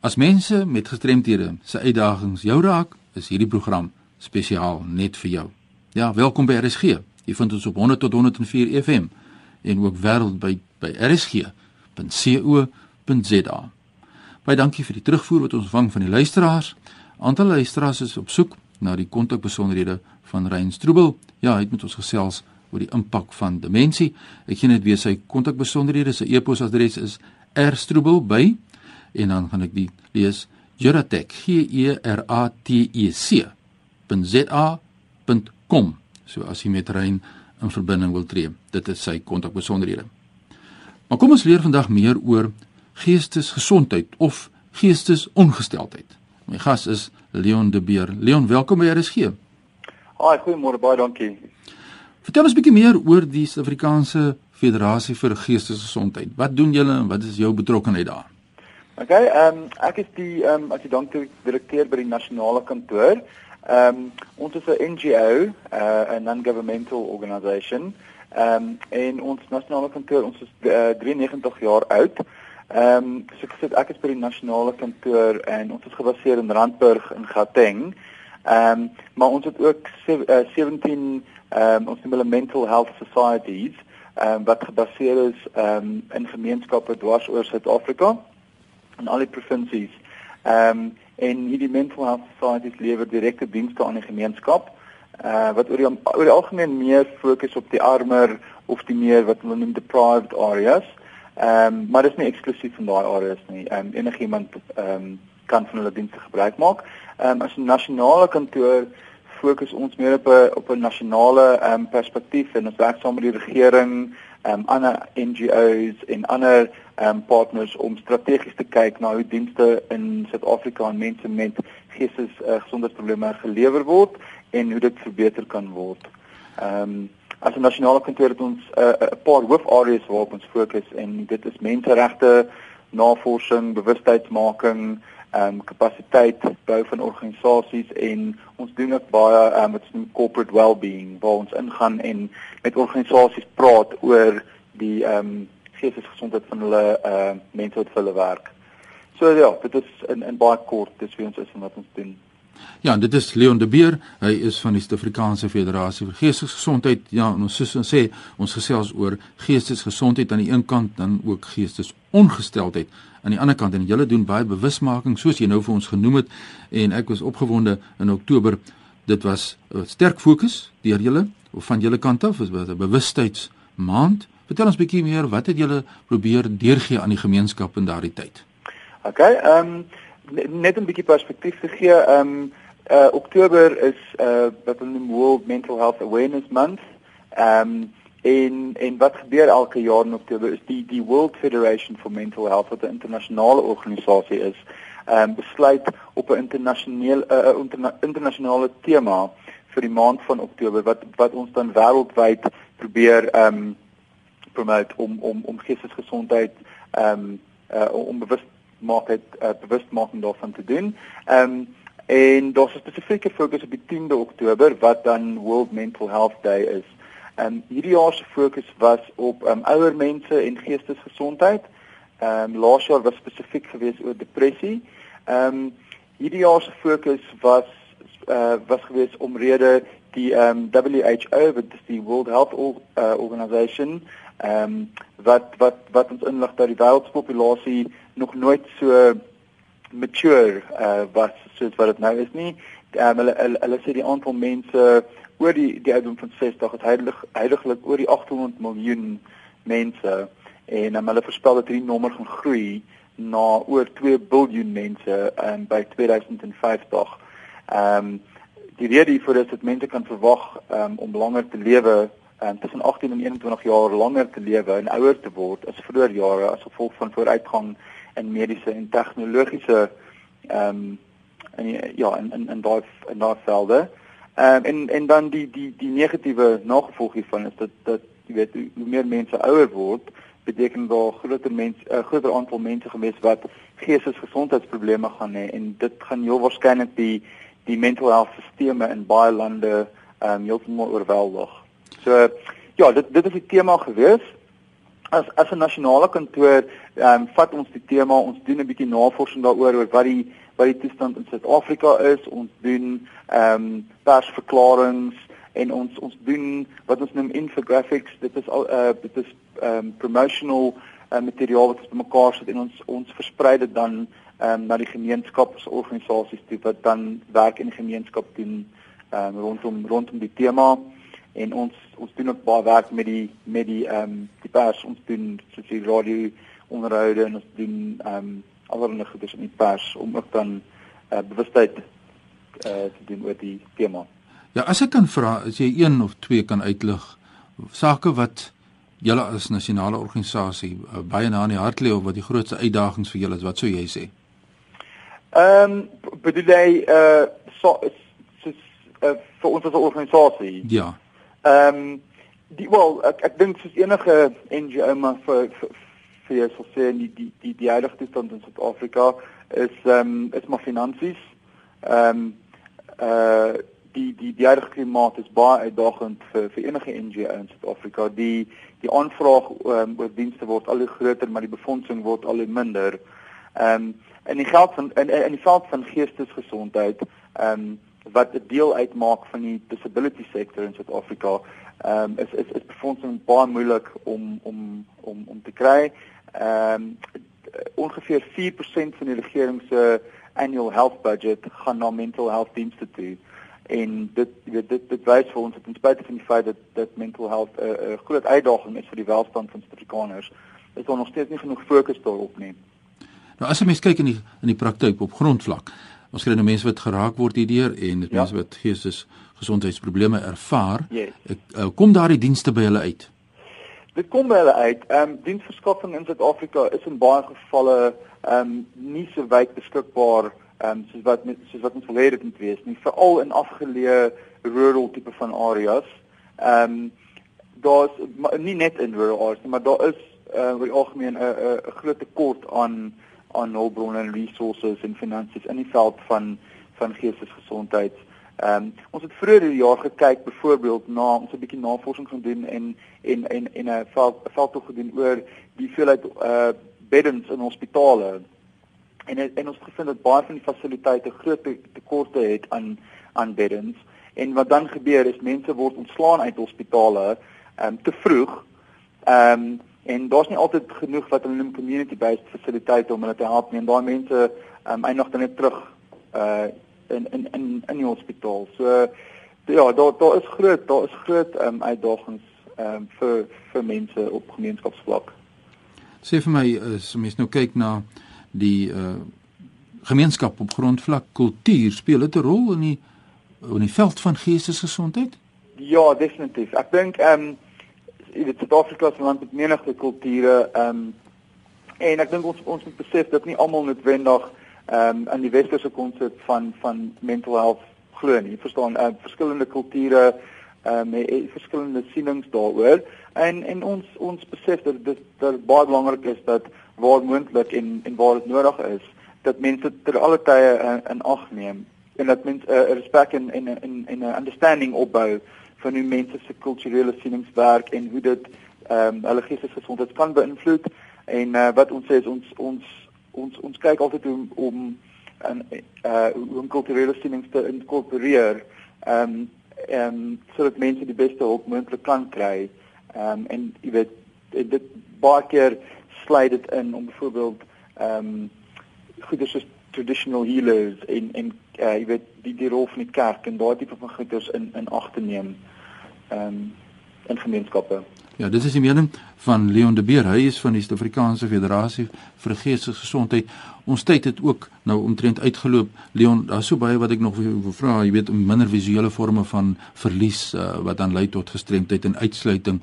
As mense met gestremthede se uitdagings jou raak, is hierdie program spesiaal net vir jou. Ja, welkom by RSG. Jy vind ons op 100 tot 104 FM en ook wêreldwyd by rsg.co.za. Baie dankie vir die terugvoer wat ons ontvang van die luisteraars. Aantal luisteraars is op soek na die kontakbesonderhede van Rein Stroebel. Ja, hy het met ons gesels oor die impak van demensie. Ek gee net weer sy kontakbesonderhede. Sy e-posadres is rstroebel@ en dan gaan ek die lees Geratech G E R A T E C .za.com so as jy met Rein in verbinding wil tree dit is sy kontakbesonderhede. Maar kom ons leer vandag meer oor geestesgesondheid of geestesongesteldheid. My gas is Leon de Beer. Leon welkom by RSG Haai goeiemôre baie dankie. Vertel ons 'n bietjie meer oor die Suid-Afrikaanse Federasie vir Geestesgesondheid. Wat doen julle en wat is jou betrokkeheid daar Okay, ehm um, ek is die ehm um, as jy dank direkteur by die nasionale kantoor. Ehm um, ons is 'n NGO, uh, 'n non-governmental organisation. Ehm um, en ons nasionale kantoor, ons is uh, 93 jaar oud. Ehm um, so ek sê ek is by die nasionale kantoor en ons is gebaseer in Randburg in Gauteng. Ehm um, maar ons het ook se, uh, 17 ehm um, ons noem hulle mental health societies ehm um, wat gebaseer is ehm um, in gemeenskappe dwars oor Suid-Afrika in al die provinsies. Ehm um, en hierdie mental health societies lewer direkte dienste aan die gemeenskap. Uh wat oor die oor die algemeen meer fokus op die armer of die meer wat hulle noem deprived areas. Ehm um, maar dit is nie eksklusief van daai areas nie. Ehm um, enigiemand ehm um, kan van hulle dienste gebruik maak. Ehm um, as 'n nasionale kantoor fokus ons meer op 'n op 'n nasionale ehm um, perspektief en ons werk saam met die regering um, ander NGOs en ander um, partners om strategies te kyk na hoe dienste in Suid-Afrika aan mense met geestes uh, gesondheidsprobleme gelewer word en hoe dit verbeter kan word. Ehm um, as 'n nasionale kantoor het ons eh, 'n uh, paar hoofareas waarop ons fokus en dit is menseregte, navorsing, bewustheidsmaking, ehm um, kapasiteit bou van organisasies en ons doen ook baie ehm um, wat ons noem corporate well-being waar ons ingaan en met organisasies praat oor die ehm um, geestesgesondheid van hulle uh, mense wat vir hulle werk. So ja, dit is in in baie kort dis wie ons is en wat ons doen. Ja, dit is Leon de Beer. Hy is van die Suid-Afrikaanse Federasie vir Geestesgesondheid. Ja, ons soos ons sê, ons gesels oor geestesgesondheid aan die een kant dan ook geestesongesteldheid aan die ander kant en julle doen baie bewusmaking soos jy nou vir ons genoem het en ek was opgewonde in Oktober. Dit was 'n sterk fokus deur julle of van julle kant af, was 'n bewustheidsmaand. Vertel ons bietjie meer, wat het julle probeer deurgee aan die gemeenskap in daardie tyd? OK, ehm um net 'n bietjie perspektief te gee, ehm um, uh Oktober is uh wat hulle World Mental Health Awareness Month. Ehm um, en en wat gebeur elke jaar in Oktober is die die World Federation for Mental Health wat 'n internasionale organisasie is, ehm um, besluit op 'n internasionale uh, interna internasionale tema vir die maand van Oktober wat wat ons dan wêreldwyd probeer ehm um, promote om om om geestesgesondheid ehm um, uh, om bewus maak het uh, bewustmaking daarvan te doen. Ehm um, en daar's 'n spesifieke fokus op die 10de Oktober wat dan World Mental Health Day is. Ehm um, hierdie jaar se fokus was op um, ouer mense en geestesgesondheid. Ehm um, laas jaar was spesifiek gewees oor depressie. Ehm um, hierdie jaar se fokus was uh, was gewees omrede die ehm um, WHO, wat is die World Health Organization, ehm um, wat wat wat ons inlig dat die wêreldpopulasie nog nooit so mature uh, was soos wat dit nou is nie. Um, hulle, hulle hulle sê die aantal mense oor die die ouderdom van 60 is heilig heiliglik oor die 800 miljoen mense en um, hulle voorspel dat hierdie nommer gaan groei na oor 2 miljard mense um, by 2050. Ehm um, die rede hiervoor is dat mense kan verwag um, om langer te lewe um, tussen 18 en 21 jaar langer te lewe en ouer te word as vroeër jare as gevolg van vooruitgang in mediese en tegnologiese ehm um, en ja in in in daai in daai velde. Ehm um, en en dan die die die negatiewe nagevolg hiervan is dat dat jy weet hoe meer mense ouer word, beteken daar groter mense 'n uh, groter aantal mense gewees wat geestesgesondheidsprobleme gaan hê en dit gaan heel waarskynlik die die mental health sisteme in baie lande ehm um, heeltemal oorweldig. So ja, dit dit is die tema gewees. as as 'n nasionale kantoor ehm um, vat ons die tema, ons doen 'n bietjie navorsing daaroor oor wat die wat die toestand in Suid-Afrika is. Ons doen ehm um, persverklaringe en ons ons doen wat ons noem infographics. Dit is al uh, dit is ehm um, promotional uh, materiaal wat ons bymekaar sit en ons ons versprei dit dan ehm um, na die gemeenskapsorganisasies toe wat dan werk in gemeenskap doen ehm um, rondom rondom die tema en ons ons doen ook baie werk met die met die ehm um, die pers ons doen soos die radio onderhoude en ons doen ehm um, allerlei goedes in die pers om ook dan uh, bewustheid uh, te doen oor die tema. Ja, as ek kan vra, as jy een of twee kan uitlig sake wat julle as nasionale organisasie uh, baie na in die hart lê of wat die grootste uitdagings vir julle is, wat sou jy sê? Ehm um, bedoel jy uh so is uh, vir ons as 'n organisasie? Ja. Ehm um, die wel ek ek dink soos enige NGO maar vir vir, vir sal sê die die die die huidige toestand in Suid-Afrika is ehm um, is maar finansies. Ehm um, uh die die die huidige klimaat is baie uitdagend vir vir enige NGO in Suid-Afrika. Die die aanvraag um, oor dienste word al hoe groter, maar die befondsing word al hoe minder. Ehm um, in die geld van in in die veld van geestesgesondheid ehm um, wat 'n deel uitmaak van die disability sektor in Suid-Afrika, ehm um, is is is befondsing baie moeilik om om om om te kry. Ehm um, ongeveer 4% van die regering se annual health budget gaan na mental health dienste toe. En dit weet dit dit wys vir ons dat ten spyte van die feit dat dat mental health 'n uh, uh, groot uitdaging is vir die welstand van Suid-Afrikaners, is daar nog steeds nie genoeg fokus daarop nie. Nou as jy mens kyk in die in die praktyk op grondvlak, Ons kry nou mense wat geraak word hierdeur en dit ja. mense wat geestes gesondheidsprobleme ervaar. Yes. Ek, uh, kom daardie dienste by hulle uit? Dit kom by hulle uit. Ehm um, diensverskaffing in Suid-Afrika is in baie gevalle ehm um, nie so wyd beskikbaar ehm um, soos wat soos wat ons verlede het moet wees nie, veral in afgeleë rural tipe van areas. Ehm um, daar's nie net in rural areas nie, maar daar is uh, oor die algemeen 'n 'n groot tekort aan aan hulpbronne resources en finansies in die veld van van geestesgesondheid. Ehm um, ons het vroeër die jaar gekyk byvoorbeeld na ons 'n bietjie navorsing gedoen en en en en 'n veld veld toe gedoen oor die hoeveelheid uh beddens in hospitale. En en ons het gevind dat baie van die fasiliteite groot tekorte het aan aan beddens. En wat dan gebeur is mense word ontslaan uit hospitale ehm um, te vroeg. Ehm um, en daar's nie altyd genoeg wat hulle noem community based fasiliteite om hulle te help nie en daai mense um, eindig dan net terug uh in in in in die hospitaal. So ja, daar daar is groot daar is groot um, uitdagings um, vir vir mense op gemeenskapsvlak. Sê vir my as mens nou kyk na die uh gemeenskap op grondvlak kultuur speel dit 'n rol in die in die veld van geestesgesondheid? Ja, definitief. Ek dink ehm um, jy weet Suid-Afrika 'n land met menige kulture ehm um, en ek dink ons ons moet besef dat nie almal noodwendig ehm um, in die westerse konsep van van mental health glo nie. Jy verstaan, uh, verskillende kulture ehm um, het verskillende sienings daaroor en en ons ons besef dat dit dat baie belangrik is dat waar moontlik en en waar dit nodig is dat mense ter alle tye uh, in ag neem en dat mense uh, respek en en en 'n understanding opbou van hoe mense se kulturele sienings werk en hoe dit ehm um, hulle geestesgesondheid kan beïnvloed. En uh, wat ons sê is ons ons ons ons kyk altyd om om en uh om kulturele sienings te inkorporeer ehm um, ehm um, sodat mense die beste hulp moontlik kan kry. Ehm um, en jy weet dit baie keer sluit dit in om byvoorbeeld ehm um, goeie soos traditional healers en en uh, jy weet die die rol van die kerk en daardie tipe van goeders in in ag te neem ehm um, in gemeenskappe. Ja, dit is die mening van Leon de Beer. Hy is van die Suid-Afrikaanse Federasie vir Geestesgesondheid. Ons tyd het ook nou omtrent uitgeloop. Leon, daar's so baie wat ek nog wil vra. Jy weet, minder visuele forme van verlies uh, wat dan lei tot gestremdheid en uitsluiting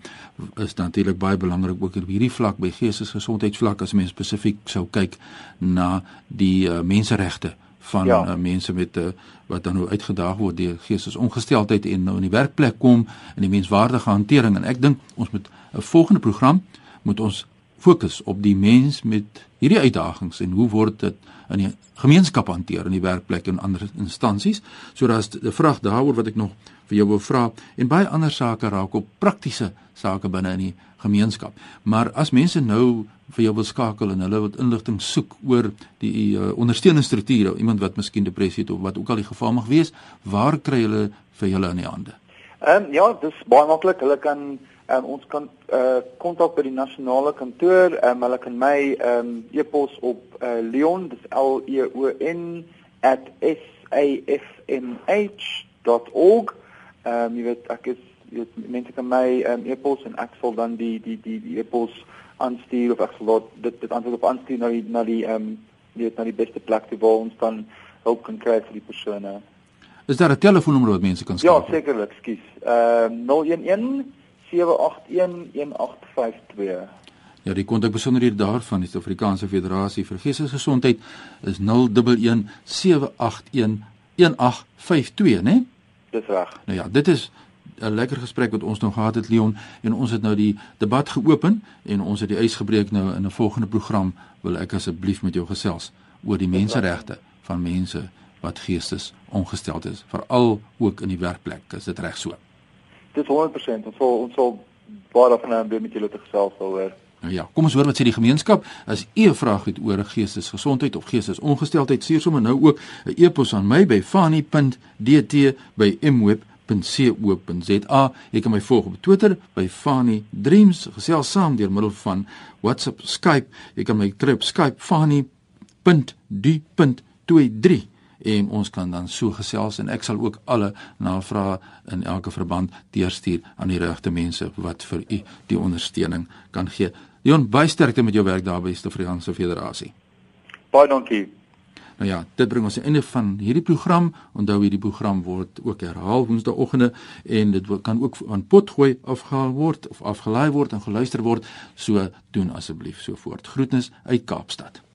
is natuurlik baie belangrik ook op hierdie vlak by geestesgesondheidsvlak as mens spesifiek sou kyk na die uh, menseregte van ja. uh, mense met 'n uh, wat dan nou uitgedaag word deur geestesongesteldheid en nou in die werkplek kom en die menswaardige hantering en ek dink ons moet 'n volgende program moet ons fokus op die mens met hierdie uitdagings en hoe word dit in die gemeenskap hanteer in die werkplek en ander instansies. So daar's 'n vraag daaroor wat ek nog vir jou wil vra en baie ander sake raak op praktiese sake binne in die gemeenskap. Maar as mense nou vir jou wil skakel en hulle wat inligting soek oor die uh, ondersteuningsstrukture, iemand wat miskien depressie het of wat ook al die geval mag wees, waar kry hulle vir julle in die hande? Ehm um, ja, dis baie maklik. Hulle kan Um, ons kan uh kontak by die nasionale kantoor. Um, hulle kan my um e-pos op uh, Leon, dis L E O N @safmh.org. Um jy weet ek is weet mense kan my um, e-pos en ek sal dan die die die die e-pos aanstuur of ek sal dit dit antwoord op aanstuur na die na die um jy weet na die beste plek te waar ons dan hulp kan kry vir die persone. Is daar 'n telefoonnommer wat mense kan ja, skakel? Ja, sekerlik, skus. Ehm uh, 011 08911852. Ja, die kontakbesonderhede daarvan die Suid-Afrikaanse Federasie vir Geestesgesondheid is 0117811852, né? Nee? Dis reg. Nou ja, dit is 'n lekker gesprek wat ons nou gehad het Leon en ons het nou die debat geopen en ons het die ys gebreek nou in 'n volgende program wil ek asseblief met jou gesels oor die menseregte van mense wat geestes ongesteld is veral ook in die werkplek is dit reg so Dit 100% ons sal ons sal baie daarvan aan doen met julle te gesels daaroor. Nou ja, kom ons hoor wat sê die gemeenskap. As u 'n vraag het oor geestesgesondheid of geestesongesteldheid, stuur sommer nou ook 'n e-pos aan my by fani.dt@mweb.co.za. Jy kan my volg op Twitter by Fani Dreams, gesels saam deur middel van WhatsApp, Skype. Jy kan my kry op Skype fani.d.23 en ons kan dan so gesels en ek sal ook alle navrae in elke verband deurstuur aan die regte mense wat vir u die ondersteuning kan gee. Leon, baie sterkte met jou werk daar by die Suid-Afrikaanse Federasie. Baie dankie. Nou ja, dit bring ons aan die einde van hierdie program. Onthou hierdie program word ook herhaal woensdaeoggende en dit kan ook aan potgooi afgehaal word of afgelaai word en geluister word. So doen asseblief so voort. Groetnis uit Kaapstad.